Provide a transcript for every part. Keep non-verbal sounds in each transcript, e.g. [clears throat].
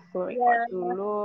Aku record dulu.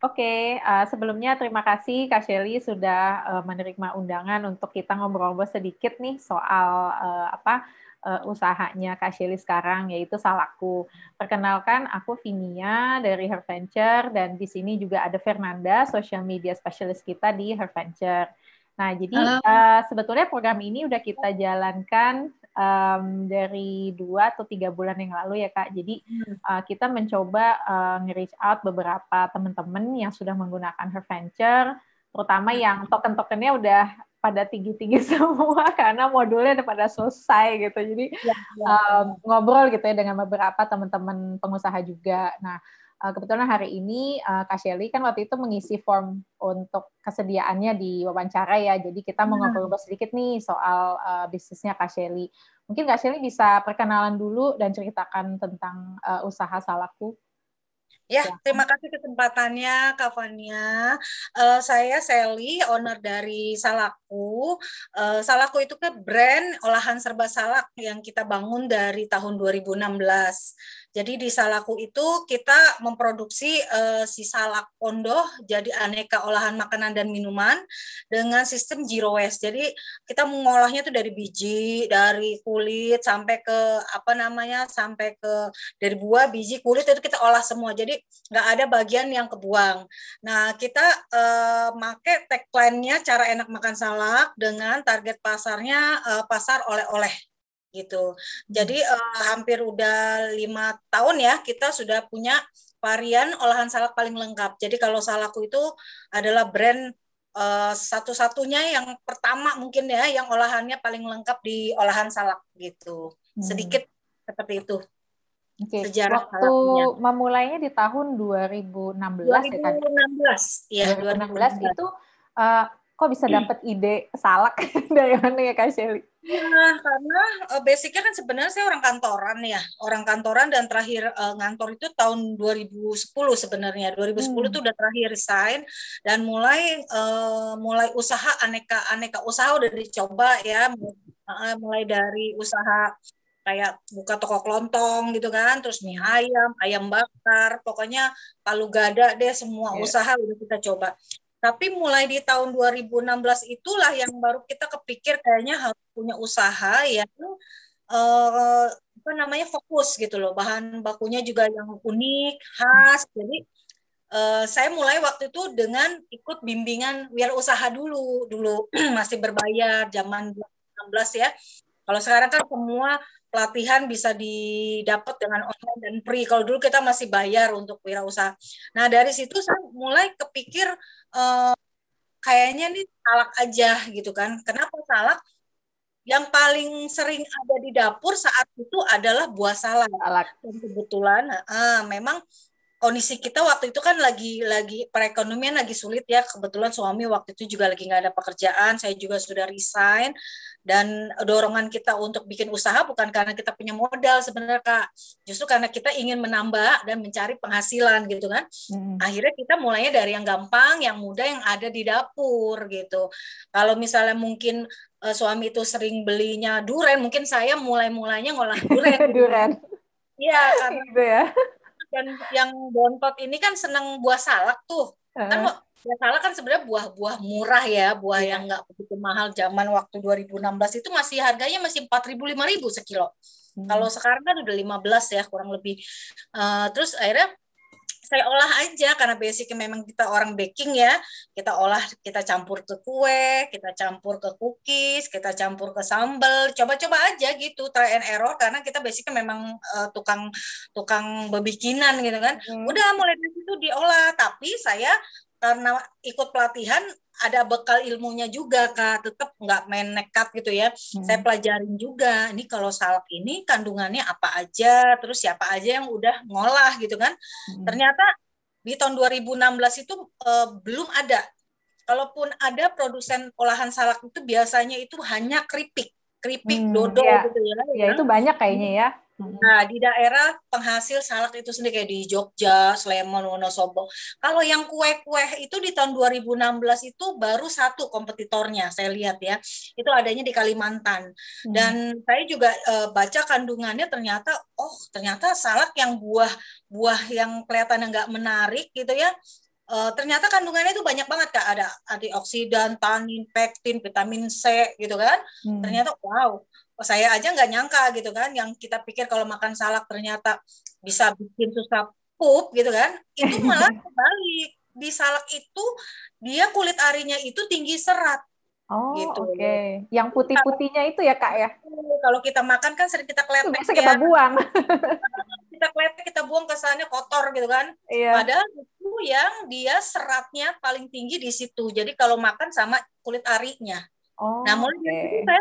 Oke, okay, uh, sebelumnya terima kasih Kak Shelly sudah uh, menerima undangan untuk kita ngobrol-ngobrol sedikit nih soal uh, apa uh, usahanya Kak Shelly sekarang yaitu Salaku. Perkenalkan aku Vinia dari Her Venture dan di sini juga ada Fernanda, social media specialist kita di Her Venture. Nah, jadi uh, sebetulnya program ini udah kita jalankan um, dari dua atau tiga bulan yang lalu ya kak. Jadi uh, kita mencoba uh, nge-reach out beberapa teman-teman yang sudah menggunakan Her Venture, terutama yang token-tokennya udah pada tinggi-tinggi [laughs] semua karena modulnya udah pada selesai gitu. Jadi ya, ya. Um, ngobrol gitu ya dengan beberapa teman-teman pengusaha juga. Nah, uh, kebetulan hari ini uh, Kak Shelly kan waktu itu mengisi form untuk kesediaannya di wawancara ya. Jadi kita mau hmm. ngobrol sedikit nih soal uh, bisnisnya Kak Shelly. Mungkin Kak Shelly bisa perkenalan dulu dan ceritakan tentang uh, usaha Salaku. Ya, ya, terima kasih kesempatannya Kak Fania. Uh, saya Sally, owner dari Salaku. Uh, Salaku itu kan brand olahan serba salak yang kita bangun dari tahun 2016. Jadi di Salaku itu kita memproduksi uh, si salak pondoh jadi aneka olahan makanan dan minuman dengan sistem zero waste. Jadi kita mengolahnya itu dari biji, dari kulit sampai ke apa namanya sampai ke dari buah, biji, kulit itu kita olah semua. Jadi nggak ada bagian yang kebuang. Nah kita uh, make tagline-nya cara enak makan salak dengan target pasarnya uh, pasar oleh-oleh gitu. Jadi uh, hampir udah lima tahun ya kita sudah punya varian olahan salak paling lengkap. Jadi kalau salakku itu adalah brand uh, satu-satunya yang pertama mungkin ya yang olahannya paling lengkap di olahan salak gitu. Hmm. Sedikit seperti itu. Okay. Sejarah Waktu salaknya. memulainya di tahun 2016 2016 ya kan? 2016. Iya, 2016, 2016 itu uh, kok bisa [clears throat] dapat ide salak [laughs] dari mana ya Kak Shelly? Ya, karena uh, basicnya kan sebenarnya saya orang kantoran ya, orang kantoran dan terakhir uh, ngantor itu tahun 2010 sebenarnya. 2010 hmm. itu udah terakhir resign dan mulai uh, mulai usaha aneka aneka usaha udah dicoba ya, mulai dari usaha kayak buka toko kelontong gitu kan, terus mie ayam, ayam bakar, pokoknya palu gada deh semua yeah. usaha udah kita coba. Tapi mulai di tahun 2016 itulah yang baru kita kepikir kayaknya harus punya usaha yang uh, apa namanya fokus gitu loh. Bahan bakunya juga yang unik, khas. Jadi uh, saya mulai waktu itu dengan ikut bimbingan wirausaha dulu. Dulu [clears throat] masih berbayar zaman 2016 ya. Kalau sekarang kan semua pelatihan bisa didapat dengan online dan free. Kalau dulu kita masih bayar untuk wirausaha. Nah dari situ saya mulai kepikir uh, kayaknya nih salak aja gitu kan. Kenapa salak? Yang paling sering ada di dapur saat itu adalah buah salak. salak. Dan kebetulan uh, memang kondisi kita waktu itu kan lagi lagi perekonomian lagi sulit ya. Kebetulan suami waktu itu juga lagi nggak ada pekerjaan saya juga sudah resign. Dan dorongan kita untuk bikin usaha bukan karena kita punya modal sebenarnya kak. Justru karena kita ingin menambah dan mencari penghasilan gitu kan. Hmm. akhirnya kita mulainya dari yang gampang yang mudah yang ada di dapur gitu. Kalau misalnya mungkin uh, suami itu sering belinya duren mungkin saya mulai mulainya ngolah duren [laughs] duren iya karena gitu ya dan yang bontot ini kan seneng buah salak tuh uh. kan Ya salah kan sebenarnya buah-buah murah ya, buah yeah. yang nggak begitu mahal zaman waktu 2016 itu masih harganya masih 4.000 5.000 sekilo. Hmm. Kalau sekarang kan udah 15 ya kurang lebih. Uh, terus akhirnya saya olah aja karena basicnya memang kita orang baking ya. Kita olah kita campur ke kue kita campur ke cookies kita campur ke sambal. Coba-coba aja gitu try and error karena kita basicnya memang uh, tukang tukang bebikinan gitu kan. Hmm. udah mulai dari situ diolah. Tapi saya karena ikut pelatihan ada bekal ilmunya juga kak. Tetap nggak main nekat gitu ya. Hmm. saya pelajarin juga ini kalau salak ini kandungannya apa aja terus siapa aja yang udah ngolah gitu kan. Hmm. ternyata di tahun 2016 itu uh, belum ada. Kalaupun ada produsen olahan salak itu biasanya itu hanya keripik keripik, hmm, dodo ya. gitu ya. Ya itu banyak kayaknya ya. Nah, di daerah penghasil salak itu sendiri kayak di Jogja, Sleman, Wonosobo. Kalau yang kue-kue itu di tahun 2016 itu baru satu kompetitornya, saya lihat ya. Itu adanya di Kalimantan. Hmm. Dan saya juga uh, baca kandungannya ternyata, oh ternyata salak yang buah buah yang kelihatan nggak menarik gitu ya, uh, ternyata kandungannya itu banyak banget kak ada antioksidan, tanin, pektin, vitamin C gitu kan. Hmm. Ternyata wow, saya aja nggak nyangka gitu kan yang kita pikir kalau makan salak ternyata bisa bikin susah pup gitu kan itu [laughs] malah kebalik di salak itu dia kulit arinya itu tinggi serat Oh, gitu. oke. Okay. Yang putih-putihnya itu ya, Kak ya? Kalau kita makan kan sering kita kletek Bisa kita ya. buang. [laughs] kita kletek, kita buang kesannya kotor gitu kan. Iya. Padahal itu yang dia seratnya paling tinggi di situ. Jadi kalau makan sama kulit arinya. Oh, nah, mulai okay. saya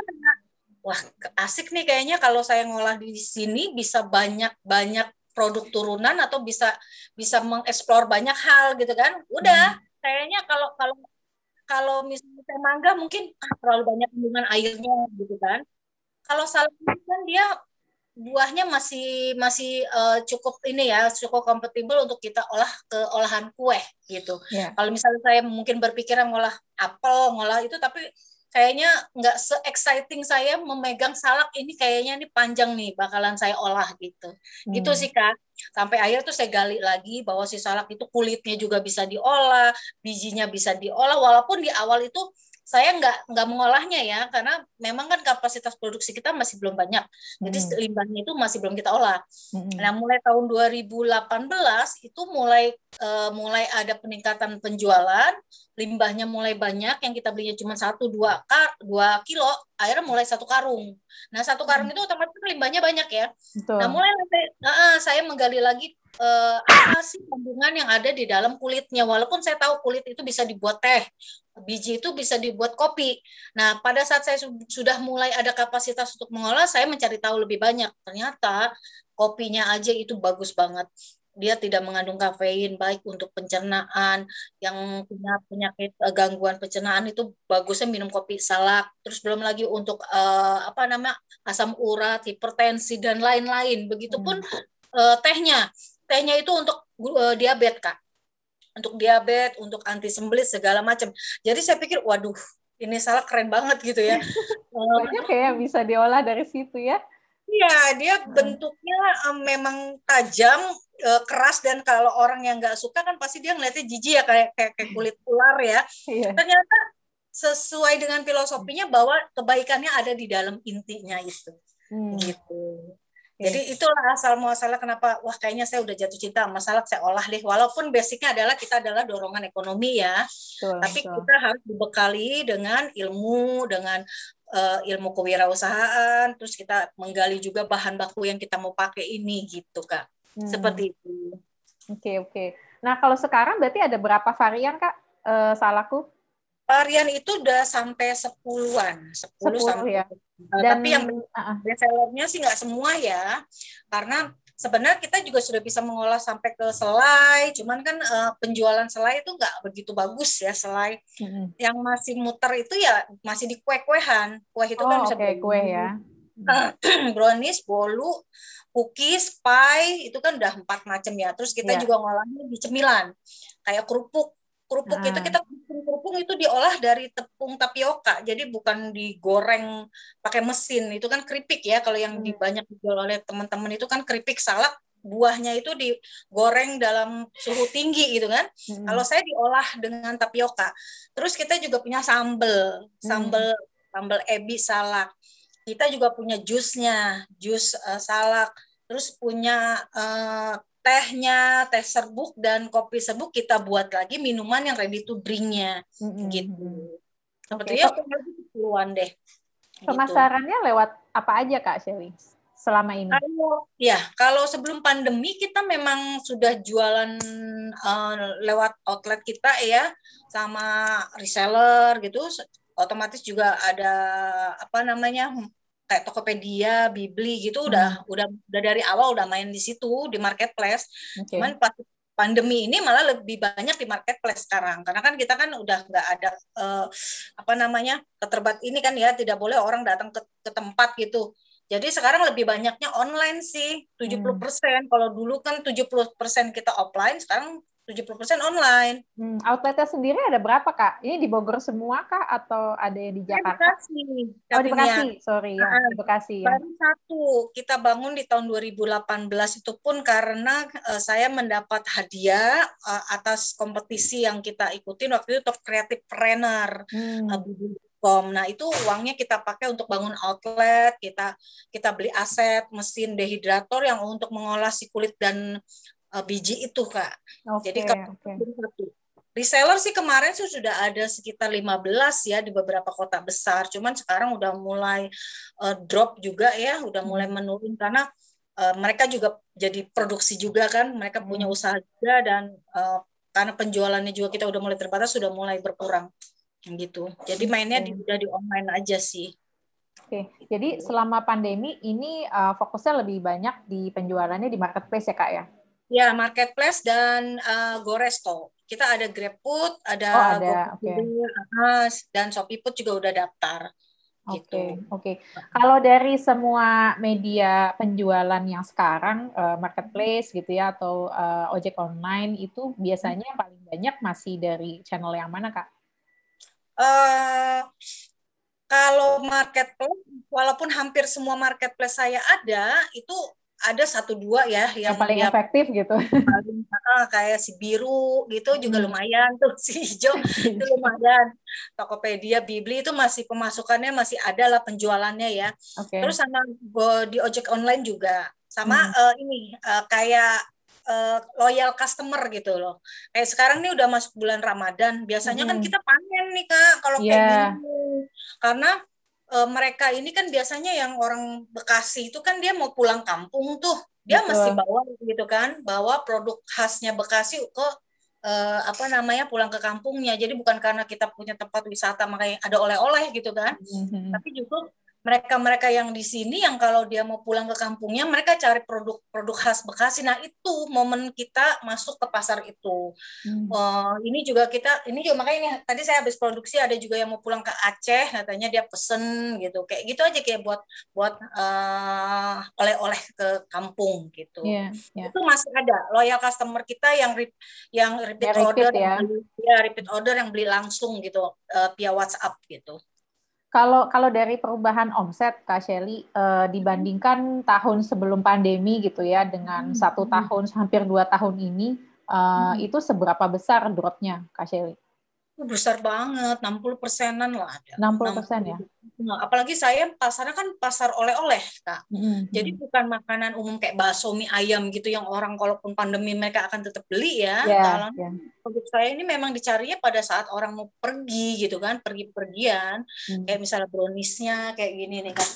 wah asik nih kayaknya kalau saya ngolah di sini bisa banyak banyak produk turunan atau bisa bisa mengeksplor banyak hal gitu kan udah hmm. kayaknya kalau kalau kalau misalnya saya mangga mungkin ah, terlalu banyak kandungan airnya gitu kan kalau salah kan dia buahnya masih masih uh, cukup ini ya cukup kompatibel untuk kita olah ke olahan kue gitu. Yeah. Kalau misalnya saya mungkin berpikiran ngolah apel, ngolah itu tapi kayaknya nggak se exciting saya memegang salak ini kayaknya ini panjang nih bakalan saya olah gitu hmm. gitu sih kak sampai akhir tuh saya gali lagi bahwa si salak itu kulitnya juga bisa diolah bijinya bisa diolah walaupun di awal itu saya nggak nggak mengolahnya ya karena memang kan kapasitas produksi kita masih belum banyak jadi hmm. limbahnya itu masih belum kita olah hmm. nah mulai tahun 2018 itu mulai uh, mulai ada peningkatan penjualan limbahnya mulai banyak yang kita belinya cuma satu dua kar dua kilo akhirnya mulai satu karung nah satu karung hmm. itu otomatis limbahnya banyak ya Betul. nah mulai uh, saya menggali lagi uh, apa sih kandungan yang ada di dalam kulitnya walaupun saya tahu kulit itu bisa dibuat teh biji itu bisa dibuat kopi. Nah, pada saat saya sudah mulai ada kapasitas untuk mengolah, saya mencari tahu lebih banyak. Ternyata kopinya aja itu bagus banget. Dia tidak mengandung kafein, baik untuk pencernaan, yang punya penyakit uh, gangguan pencernaan itu bagusnya minum kopi salak. Terus belum lagi untuk uh, apa nama asam urat, hipertensi dan lain-lain. Begitupun hmm. uh, tehnya. Tehnya itu untuk uh, diabetes, Kak untuk diabetes, untuk anti sembelit segala macam. Jadi saya pikir, waduh, ini salah keren banget gitu ya. [laughs] Banyak kayak bisa diolah dari situ ya. Iya, dia hmm. bentuknya um, memang tajam, uh, keras dan kalau orang yang nggak suka kan pasti dia ngeliatnya jijik ya kayak kayak, kayak kulit ular ya. Iya. Ternyata sesuai dengan filosofinya bahwa kebaikannya ada di dalam intinya itu. Hmm. Gitu. Jadi itulah asal muasalnya kenapa wah kayaknya saya udah jatuh cinta sama salak saya olah deh walaupun basicnya adalah kita adalah dorongan ekonomi ya betul, tapi betul. kita harus dibekali dengan ilmu dengan uh, ilmu kewirausahaan terus kita menggali juga bahan baku yang kita mau pakai ini gitu kak hmm. seperti itu. Oke okay, oke. Okay. Nah kalau sekarang berarti ada berapa varian kak uh, salakku? Varian itu udah sampai sepuluhan, sepuluh sampai ya. Dan, tapi yang best sellernya sih nggak semua ya, karena sebenarnya kita juga sudah bisa mengolah sampai ke selai, cuman kan uh, penjualan selai itu nggak begitu bagus ya selai. Mm-hmm. Yang masih muter itu ya masih di kue-kuehan. Kue itu kan oh, kan bisa okay, kue ya. [clears throat] brownies, bolu, cookies, pie itu kan udah empat macam ya. Terus kita yeah. juga ngolahnya di cemilan, kayak kerupuk kerupuk nah. itu kita kerupuk itu diolah dari tepung tapioka. Jadi bukan digoreng pakai mesin. Itu kan keripik ya. Kalau yang hmm. banyak dijual oleh teman-teman itu kan keripik salak. Buahnya itu digoreng dalam suhu tinggi gitu kan. Hmm. kalau saya diolah dengan tapioka. Terus kita juga punya sambel. Sambel hmm. sambel ebi salak. Kita juga punya jusnya. Jus uh, salak. Terus punya uh, tehnya, teh serbuk dan kopi serbuk kita buat lagi minuman yang ready to drinknya mm-hmm. gitu. Sepertinya okay. puluhan deh. Gitu. Pemasarannya gitu. lewat apa aja Kak Shelly selama ini? Kalau ya, kalau sebelum pandemi kita memang sudah jualan uh, lewat outlet kita ya sama reseller gitu. Otomatis juga ada apa namanya kayak Tokopedia, Bibli gitu hmm. udah udah udah dari awal udah main di situ di marketplace. Okay. Cuman pas pandemi ini malah lebih banyak di marketplace sekarang karena kan kita kan udah nggak ada uh, apa namanya keterbat ini kan ya tidak boleh orang datang ke, ke tempat gitu jadi sekarang lebih banyaknya online sih 70% hmm. kalau dulu kan 70% kita offline sekarang 70% online. Hmm, outletnya sendiri ada berapa kak? Ini di Bogor semua kak atau ada yang di Jakarta? Di Bekasi. Oh di Bekasi, sorry ya di Bekasi ya. Baru satu kita bangun di tahun 2018 itu pun karena uh, saya mendapat hadiah uh, atas kompetisi yang kita ikutin waktu itu Top Creative Trainer hmm. uh, Nah itu uangnya kita pakai untuk bangun outlet, kita kita beli aset mesin dehidrator yang untuk mengolah si kulit dan uh, biji itu kak. Okay, Jadi kalau okay. satu reseller sih kemarin sih sudah ada sekitar 15 ya di beberapa kota besar. Cuman sekarang udah mulai uh, drop juga ya, udah mulai hmm. menurun karena uh, mereka juga jadi produksi juga kan, mereka punya hmm. usaha juga dan uh, karena penjualannya juga kita udah mulai terbatas, sudah mulai berkurang gitu. Jadi mainnya di, udah di online aja sih. Oke, jadi selama pandemi ini uh, fokusnya lebih banyak di penjualannya di marketplace ya kak ya? Ya, marketplace dan uh, Goresto. Kita ada GrabFood, ada, oh, ada. Okay. dan ShopeeFood juga udah daftar. Oke, gitu. oke. Okay. Kalau dari semua media penjualan yang sekarang uh, marketplace gitu ya atau uh, ojek online itu biasanya yang paling banyak masih dari channel yang mana kak? Uh, kalau marketplace, walaupun hampir semua marketplace saya ada, itu ada satu dua ya yang, yang paling efektif gitu. Paling, kayak si biru gitu hmm. juga lumayan tuh si hijau [laughs] itu lumayan. Tokopedia, Bibli itu masih pemasukannya masih ada lah penjualannya ya. Okay. Terus sama di ojek online juga sama hmm. uh, ini uh, kayak uh, loyal customer gitu loh. Kayak sekarang nih udah masuk bulan Ramadan, biasanya kan hmm. kan kita panen nih Kak kalau yeah. kayak iya. gini. Karena e, mereka ini kan biasanya yang orang Bekasi itu kan dia mau pulang kampung tuh dia Betul. mesti bawa gitu kan bawa produk khasnya Bekasi ke e, apa namanya pulang ke kampungnya jadi bukan karena kita punya tempat wisata makanya ada oleh-oleh gitu kan mm-hmm. tapi juga mereka-mereka yang di sini yang kalau dia mau pulang ke kampungnya mereka cari produk-produk khas Bekasi. Nah itu momen kita masuk ke pasar itu. Hmm. Uh, ini juga kita ini juga makanya ini tadi saya habis produksi ada juga yang mau pulang ke Aceh katanya dia pesen gitu kayak gitu aja kayak buat buat uh, oleh-oleh ke kampung gitu. Yeah, yeah. Itu masih ada loyal customer kita yang rip, yang repeat ya, order ya. Yang beli, ya repeat order yang beli langsung gitu uh, via WhatsApp gitu. Kalau kalau dari perubahan omset Kak Shelly eh, dibandingkan tahun sebelum pandemi gitu ya dengan hmm. satu tahun hampir dua tahun ini eh, hmm. itu seberapa besar dropnya Kak Shelly? Besar banget, 60 persenan lah. 60 persen ya? Apalagi saya pasarnya kan pasar oleh-oleh, Kak. Mm-hmm. Jadi bukan makanan umum kayak bakso, mie ayam gitu yang orang kalaupun pandemi mereka akan tetap beli ya. Yeah, yeah. Produk saya ini memang dicarinya pada saat orang mau pergi gitu kan, pergi-pergian. Mm. Kayak misalnya browniesnya kayak gini nih kan.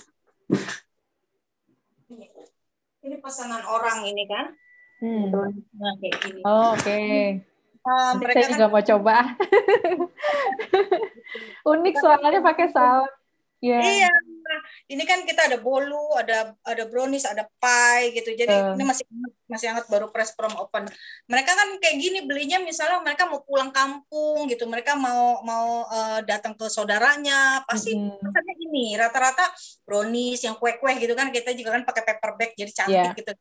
Ini pesanan orang ini kan. Hmm. Nah, kayak gini. Oh, oke. Okay. Uh, mereka saya juga kan, mau coba. [laughs] Unik soalnya pakai salad. Yeah. Iya, ini kan kita ada bolu, ada ada brownies, ada pie gitu. Jadi uh. ini masih masih hangat baru press from open. Mereka kan kayak gini belinya misalnya mereka mau pulang kampung gitu, mereka mau mau uh, datang ke saudaranya, pasti mm -hmm. ini rata-rata brownies yang kue-kue gitu kan kita juga kan pakai paper bag jadi cantik yeah. gitu.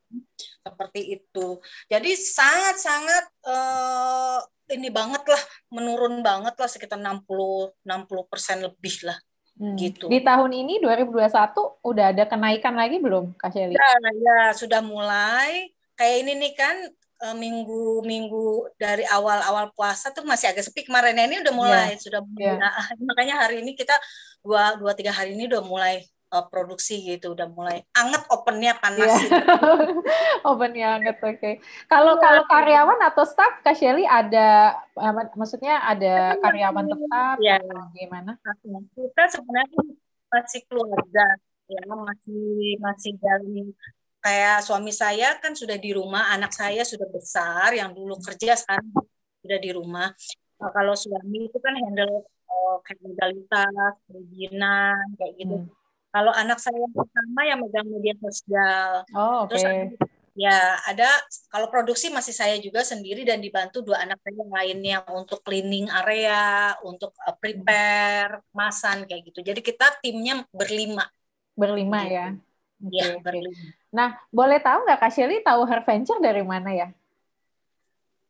Seperti itu. Jadi sangat-sangat uh, ini banget lah, menurun banget lah sekitar 60 60 persen lebih lah Hmm. gitu. Di tahun ini 2021 udah ada kenaikan lagi belum Kak Shelly? Ya, ya sudah mulai. Kayak ini nih kan eh, minggu-minggu dari awal-awal puasa tuh masih agak sepi kemarin ini udah mulai yeah. sudah mulai. Yeah. Nah, makanya hari ini kita dua dua tiga hari ini udah mulai uh, produksi gitu udah mulai anget opennya panas yeah. gitu. [laughs] opennya anget oke okay. kalau yeah. kalau karyawan atau staff Kak Shelly ada maksudnya ada karyawan tetap ya. gimana kita sebenarnya masih keluarga ya masih masih dari kayak suami saya kan sudah di rumah anak saya sudah besar yang dulu kerja sekarang sudah di rumah nah, kalau suami itu kan handle oh, kayak legalitas perizinan kayak gitu hmm kalau anak saya yang pertama yang megang media sosial. Oh, oke. Okay. Terus Ya, ada kalau produksi masih saya juga sendiri dan dibantu dua anak saya yang lainnya untuk cleaning area, untuk uh, prepare, masan kayak gitu. Jadi kita timnya berlima. Berlima gitu. ya. Iya, okay, berlima. Nah, boleh tahu nggak Kak Shelly tahu Her Venture dari mana ya?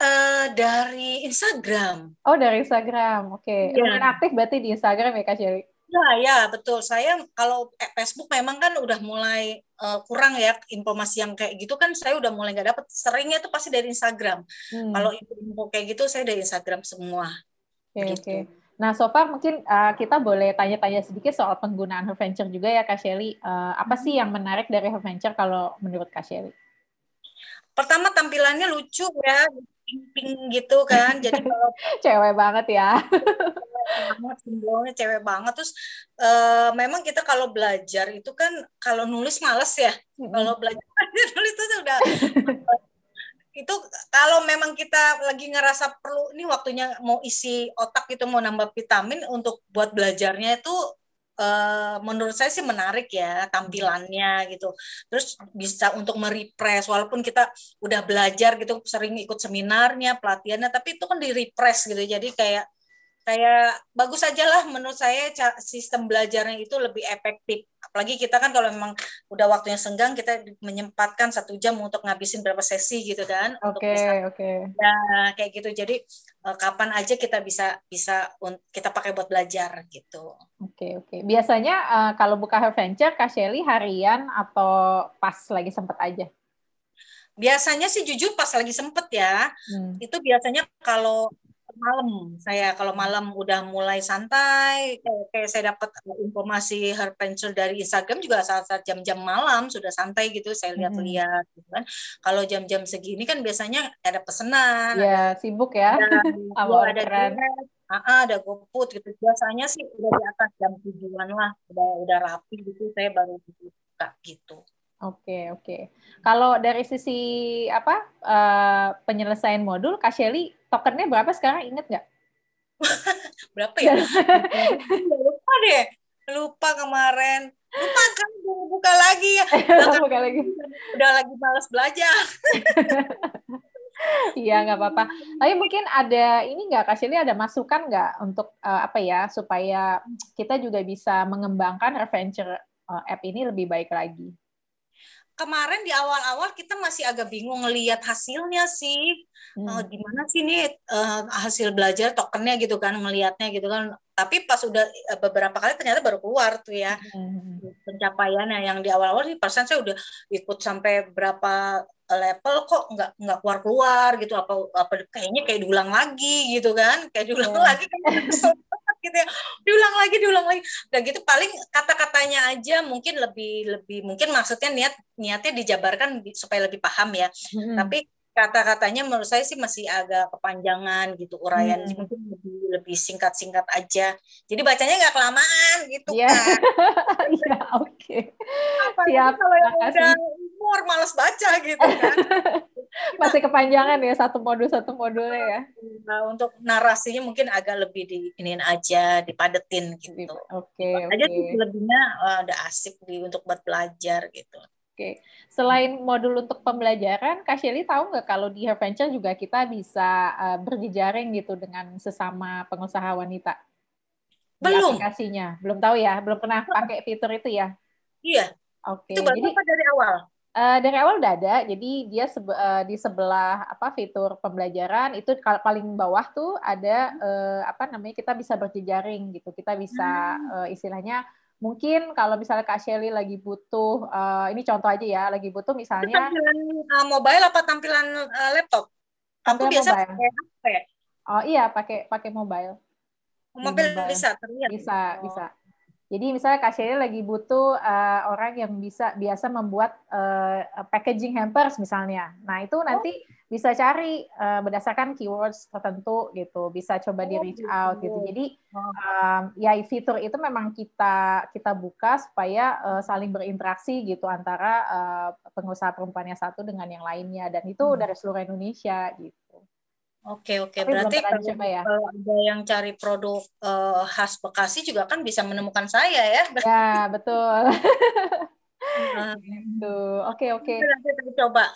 Uh, dari Instagram. Oh, dari Instagram. Oke. Okay. Ya. aktif berarti di Instagram ya Kak Shelly? Ya, ya, betul. Saya kalau eh, Facebook memang kan udah mulai uh, kurang ya informasi yang kayak gitu kan saya udah mulai nggak dapet. Seringnya itu pasti dari Instagram. Hmm. Kalau info kayak gitu saya dari Instagram semua. Oke, okay, gitu. Okay. Nah, so far mungkin uh, kita boleh tanya-tanya sedikit soal penggunaan Venture juga ya, Kak Shelly. Uh, apa sih yang menarik dari Venture kalau menurut Kak Shelly? Pertama tampilannya lucu ya, pink-pink gitu kan. Jadi [laughs] kalau cewek banget ya. [laughs] banget simbolnya cewek banget terus uh, memang kita kalau belajar itu kan kalau nulis males ya kalau [laughs] belajar nulis itu udah [laughs] itu kalau memang kita lagi ngerasa perlu ini waktunya mau isi otak itu mau nambah vitamin untuk buat belajarnya itu uh, menurut saya sih menarik ya tampilannya gitu. Terus bisa untuk merepress walaupun kita udah belajar gitu sering ikut seminarnya, pelatihannya tapi itu kan di repress gitu. Jadi kayak kayak bagus aja lah menurut saya sistem belajarnya itu lebih efektif apalagi kita kan kalau memang udah waktunya senggang kita menyempatkan satu jam untuk ngabisin berapa sesi gitu kan oke okay, oke okay. ya kayak gitu jadi uh, kapan aja kita bisa bisa kita pakai buat belajar gitu oke okay, oke okay. biasanya uh, kalau buka Venture Kak Shelly harian atau pas lagi sempet aja biasanya sih jujur pas lagi sempet ya hmm. itu biasanya kalau malam saya kalau malam udah mulai santai kayak, kayak saya dapat informasi her pencil dari Instagram juga saat-saat jam-jam malam sudah santai gitu saya lihat-lihat gitu kan kalau jam-jam segini kan biasanya ada pesanan ya ada, sibuk ya [laughs] ada, ada ada Ah, ada GoFood gitu. Biasanya sih udah di atas jam tujuan lah, udah udah rapi gitu. Saya baru buka gitu. Oke, oke. Kalau dari sisi apa uh, penyelesaian modul, Kak Shelly, tokennya berapa sekarang? Ingat nggak? [laughs] berapa ya? [laughs] lupa deh. Lupa kemarin. Lupa kan buka lagi ya. [laughs] Udah, buka lagi. Udah lagi malas belajar. Iya nggak apa-apa. Tapi mungkin ada ini nggak Kak Shelly ada masukan nggak untuk uh, apa ya supaya kita juga bisa mengembangkan adventure uh, app ini lebih baik lagi? Kemarin di awal-awal kita masih agak bingung ngelihat hasilnya sih hmm. uh, gimana sih nih uh, hasil belajar tokennya gitu kan ngelihatnya gitu kan tapi pas udah uh, beberapa kali ternyata baru keluar tuh ya hmm. pencapaiannya yang di awal-awal nih persen saya udah ikut sampai berapa level kok nggak nggak keluar keluar gitu apa apa kayaknya kayak diulang lagi gitu kan kayak diulang oh. lagi kan gitu ya. Diulang lagi diulang lagi. Dan gitu paling kata-katanya aja mungkin lebih lebih mungkin maksudnya niat niatnya dijabarkan supaya lebih paham ya. Hmm. tapi kata-katanya menurut saya sih masih agak kepanjangan gitu uraian hmm. mungkin lebih lebih singkat-singkat aja jadi bacanya nggak kelamaan gitu yeah. kan [laughs] ya oke okay. siap kalau yang udah umur males baca gitu kan [laughs] masih kepanjangan ya satu modul satu modulnya ya nah, untuk narasinya mungkin agak lebih di ini aja dipadetin gitu oke okay, aja okay. lebihnya uh, udah asik di untuk buat belajar gitu Oke, selain modul untuk pembelajaran, Kak Shelly tahu nggak kalau di Venture juga kita bisa uh, berjejaring gitu dengan sesama pengusaha wanita? Belum. Di aplikasinya, belum tahu ya, belum pernah pakai fitur itu ya? Iya. Oke. Itu baru jadi, apa dari awal? Uh, dari awal udah ada, jadi dia sebe uh, di sebelah apa fitur pembelajaran itu paling bawah tuh ada uh, apa namanya kita bisa berjejaring gitu, kita bisa uh, istilahnya mungkin kalau misalnya Kak Shelly lagi butuh, uh, ini contoh aja ya, lagi butuh misalnya tampilan uh, mobile apa tampilan uh, laptop? Aku biasa mobile. pakai HP. Ya? Oh iya, pakai pakai mobile. Mobile, mobile. bisa terlihat. Bisa, oh. bisa. Jadi misalnya Kak Shelly lagi butuh uh, orang yang bisa biasa membuat uh, packaging hampers misalnya. Nah itu nanti oh. bisa cari uh, berdasarkan keywords tertentu gitu. Bisa coba di oh, reach out gitu. gitu. Jadi um, ya fitur itu memang kita kita buka supaya uh, saling berinteraksi gitu antara uh, pengusaha perempuan yang satu dengan yang lainnya. Dan itu hmm. dari seluruh Indonesia gitu. Oke oke berarti kalau, ya. kalau ada yang cari produk uh, khas Bekasi juga kan bisa menemukan saya ya. Ya betul. [laughs] Gitu. Oke oke. Nanti coba.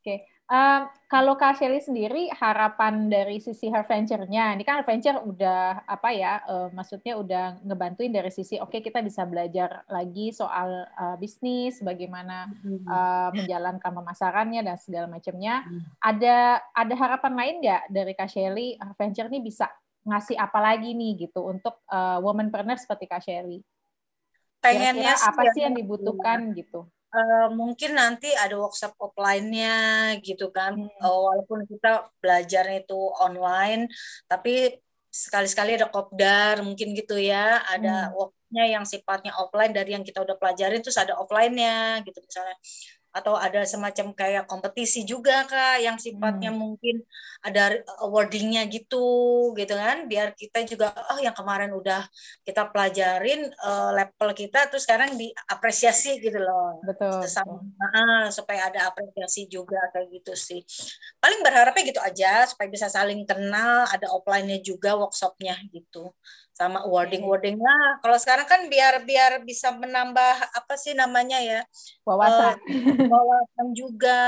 Oke. Um, kalau Kak Shelly sendiri harapan dari sisi her venture-nya, ini kan her venture udah apa ya, uh, maksudnya udah ngebantuin dari sisi oke okay, kita bisa belajar lagi soal uh, bisnis, bagaimana uh, menjalankan pemasarannya dan segala macamnya. Ada ada harapan lain nggak dari Kak Shelly, her venture ini bisa ngasih apa lagi nih gitu untuk uh, womanpreneur seperti Kak Shelly? Pengennya apa sih yang dibutuhkan gitu? Uh, mungkin nanti ada workshop offline-nya gitu kan hmm. uh, walaupun kita belajarnya itu online tapi sekali-sekali ada kopdar mungkin gitu ya ada hmm. worknya yang sifatnya offline dari yang kita udah pelajarin terus ada offline-nya gitu misalnya atau ada semacam kayak kompetisi juga kak yang sifatnya hmm. mungkin ada awardingnya gitu gitu kan. Biar kita juga oh yang kemarin udah kita pelajarin uh, level kita terus sekarang diapresiasi gitu loh. Betul. Nah, supaya ada apresiasi juga kayak gitu sih. Paling berharapnya gitu aja supaya bisa saling kenal ada offline-nya juga workshopnya gitu sama wording wordingnya kalau sekarang kan biar biar bisa menambah apa sih namanya ya wawasan. uh, wawasan juga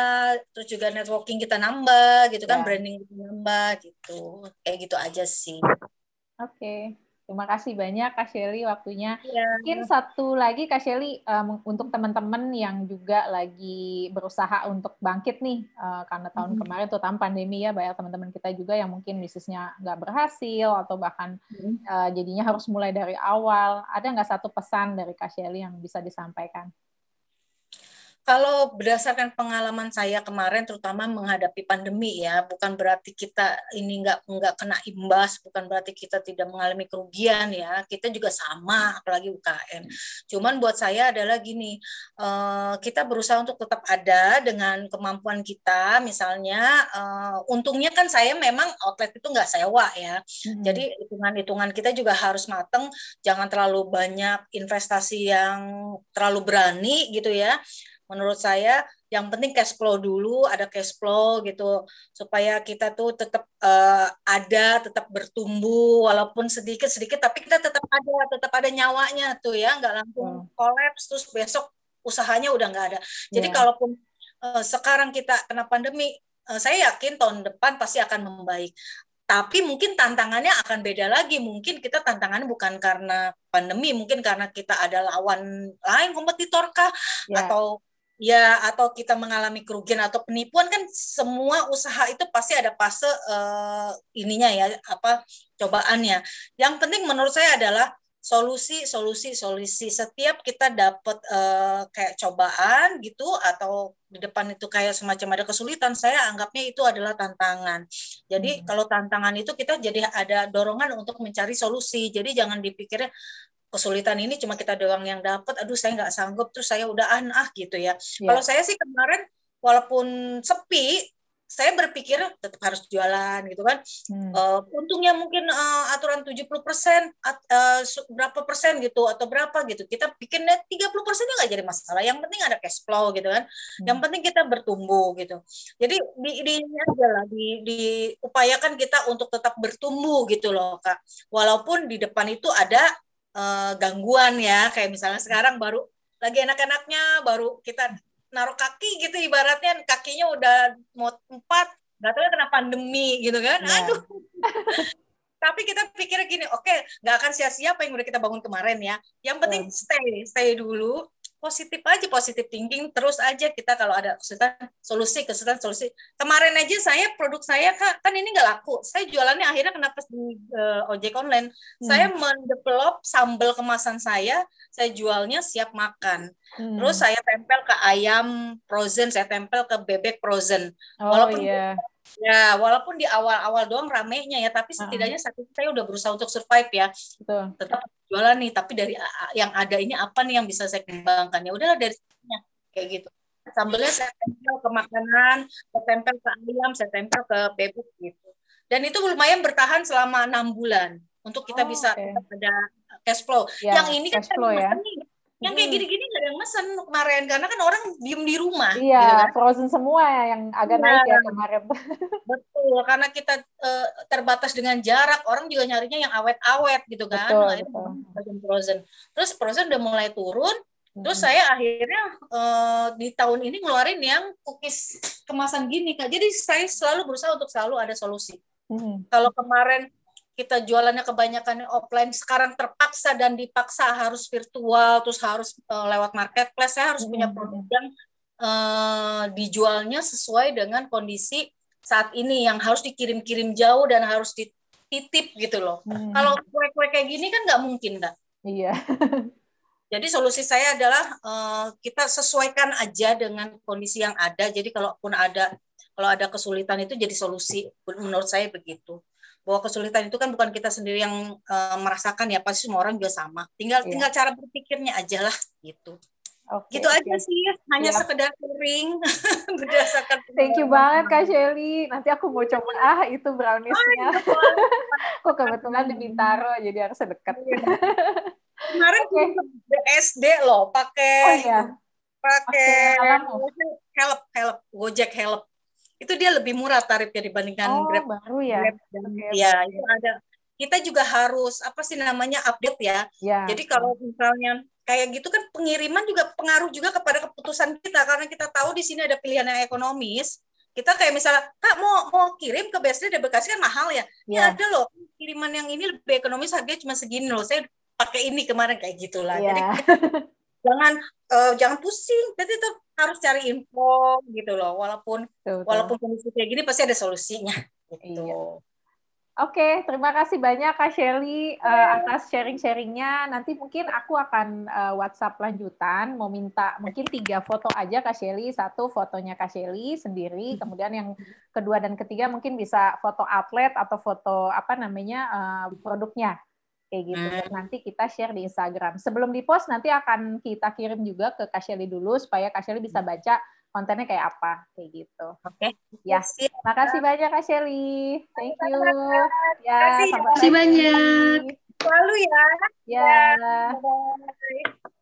terus juga networking kita nambah gitu kan yeah. branding kita nambah gitu. Kayak gitu aja sih. Oke. okay. Terima kasih banyak Kak Shelly waktunya. Ya. Mungkin satu lagi Kak Shelly um, untuk teman-teman yang juga lagi berusaha untuk bangkit nih uh, karena tahun hmm. kemarin tuh tanpa pandemi ya banyak teman-teman kita juga yang mungkin bisnisnya nggak berhasil atau bahkan hmm. uh, jadinya harus mulai dari awal. Ada nggak satu pesan dari Kak Shelly yang bisa disampaikan? Kalau berdasarkan pengalaman saya kemarin terutama menghadapi pandemi ya bukan berarti kita ini nggak nggak kena imbas bukan berarti kita tidak mengalami kerugian ya. Kita juga sama apalagi UKM cuman buat saya adalah gini uh, kita berusaha untuk tetap ada dengan kemampuan kita. Misalnya uh, untungnya kan saya memang outlet itu nggak sewa ya. Hmm. jadi hitungan-hitungan kita juga harus mateng jangan terlalu banyak investasi yang terlalu berani gitu ya menurut saya yang penting cash flow dulu ada cash flow gitu supaya kita tuh tetap uh, ada tetap bertumbuh walaupun sedikit sedikit tapi kita tetap ada tetap ada nyawanya tuh ya nggak langsung kolaps hmm. terus besok usahanya udah nggak ada jadi yeah. kalaupun uh, sekarang kita kena pandemi uh, saya yakin tahun depan pasti akan membaik tapi mungkin tantangannya akan beda lagi. Mungkin kita tantangannya bukan karena pandemi, mungkin karena kita ada lawan lain kompetitor kah yeah. atau ya atau kita mengalami kerugian atau penipuan kan semua usaha itu pasti ada fase uh, ininya ya apa cobaannya. Yang penting menurut saya adalah solusi solusi solusi setiap kita dapat uh, kayak cobaan gitu atau di depan itu kayak semacam ada kesulitan saya anggapnya itu adalah tantangan jadi hmm. kalau tantangan itu kita jadi ada dorongan untuk mencari solusi jadi jangan dipikirnya kesulitan ini cuma kita doang yang dapat aduh saya nggak sanggup terus saya udah ah, ah gitu ya yeah. kalau saya sih kemarin walaupun sepi saya berpikir tetap harus jualan gitu kan hmm. uh, untungnya mungkin uh, aturan 70% persen uh, berapa persen gitu atau berapa gitu kita bikinnya 30 persennya nggak jadi masalah yang penting ada cash flow gitu kan hmm. yang penting kita bertumbuh gitu jadi di, di ini aja lah di, diupayakan kita untuk tetap bertumbuh gitu loh kak walaupun di depan itu ada uh, gangguan ya. Kayak misalnya sekarang baru lagi enak-enaknya baru kita naruh kaki gitu ibaratnya kakinya udah mau empat nggak tahu ya kena pandemi gitu kan. Yeah. aduh. [laughs] Tapi kita pikir gini oke okay, nggak akan sia-sia apa yang udah kita bangun kemarin ya. Yang penting stay stay dulu positif aja positif thinking terus aja kita kalau ada kesulitan solusi kesulitan solusi kemarin aja saya produk saya kak kan ini nggak laku saya jualannya akhirnya kenapa di uh, ojek online hmm. saya mendevelop sambal kemasan saya saya jualnya siap makan hmm. terus saya tempel ke ayam frozen saya tempel ke bebek frozen oh, walaupun yeah. Ya, walaupun di awal-awal doang ramenya ya, tapi setidaknya saat itu saya udah berusaha untuk survive ya. Betul. Tetap jualan nih, tapi dari yang ada ini apa nih yang bisa saya kembangkan? Ya udahlah dari sini kayak gitu. Sambelnya saya tempel ke makanan, saya tempel ke ayam, saya tempel ke bebek gitu. Dan itu lumayan bertahan selama enam bulan untuk kita oh, bisa okay. ada cash flow. Ya, yang ini kan flow, ya. nih, yang kayak gini-gini gak ada yang mesen kemarin karena kan orang diem di rumah. Iya, gitu kan? frozen semua ya yang agak ya, naik ya kemarin. [laughs] Betul, karena kita uh, terbatas dengan jarak, orang juga nyarinya yang awet-awet gitu kan. Betul, nah, betul. itu frozen. Terus frozen udah mulai turun, Terus saya akhirnya uh, di tahun ini ngeluarin yang cookies kemasan gini kak. Jadi saya selalu berusaha untuk selalu ada solusi. Hmm. Kalau kemarin kita jualannya kebanyakan offline, sekarang terpaksa dan dipaksa harus virtual, terus harus uh, lewat marketplace. Saya harus hmm. punya produk yang uh, dijualnya sesuai dengan kondisi saat ini yang harus dikirim-kirim jauh dan harus dititip gitu loh. Hmm. Kalau kue-kue kayak gini kan nggak mungkin kan? Iya. [laughs] Jadi solusi saya adalah uh, kita sesuaikan aja dengan kondisi yang ada. Jadi kalaupun ada kalau ada kesulitan itu jadi solusi menurut saya begitu. Bahwa kesulitan itu kan bukan kita sendiri yang uh, merasakan ya pasti semua orang juga sama. Tinggal yeah. tinggal cara berpikirnya aja lah gitu. Okay, gitu aja sih, hanya yeah. sekedar sharing [laughs] berdasarkan. Thank you banget Kak Shelly. Nanti aku mau coba ah itu browniesnya. Oh, [laughs] kebetulan di Bintaro jadi harus dekat. Iya. Kemarin okay. SD loh pakai oh, iya. pakai help help Gojek help. Itu dia lebih murah tarifnya dibandingkan oh, Grab. baru ya. Grab. Okay. Ya, itu ada. Kita juga harus apa sih namanya update ya. ya. Jadi kalau misalnya kayak gitu kan pengiriman juga pengaruh juga kepada keputusan kita karena kita tahu di sini ada pilihan yang ekonomis kita kayak misalnya kak mau mau kirim ke BSD dari Bekasi kan mahal ya ya ada loh kiriman yang ini lebih ekonomis harganya cuma segini loh saya pakai ini kemarin kayak gitulah. Yeah. Jadi jangan uh, jangan pusing. Jadi harus cari info gitu loh. Walaupun betul, walaupun kondisi kayak gini pasti ada solusinya. [laughs] Gitu. Iya. Oke, terima kasih banyak Kak Shelly uh, atas sharing-sharingnya. Nanti mungkin aku akan uh, WhatsApp lanjutan, mau minta mungkin tiga foto aja Kak Shelly, satu fotonya Kak Shelly sendiri, kemudian yang kedua dan ketiga mungkin bisa foto outlet atau foto apa namanya uh, produknya kayak gitu. Dan hmm. nanti kita share di Instagram. Sebelum di post nanti akan kita kirim juga ke Kak Shelly dulu supaya Kak Shelly bisa baca kontennya kayak apa kayak gitu. Oke. Okay. Ya. Makasih banyak Kak Shelly. Thank you. Ya, terima kasih banyak. Selalu ya. Ya. Bye.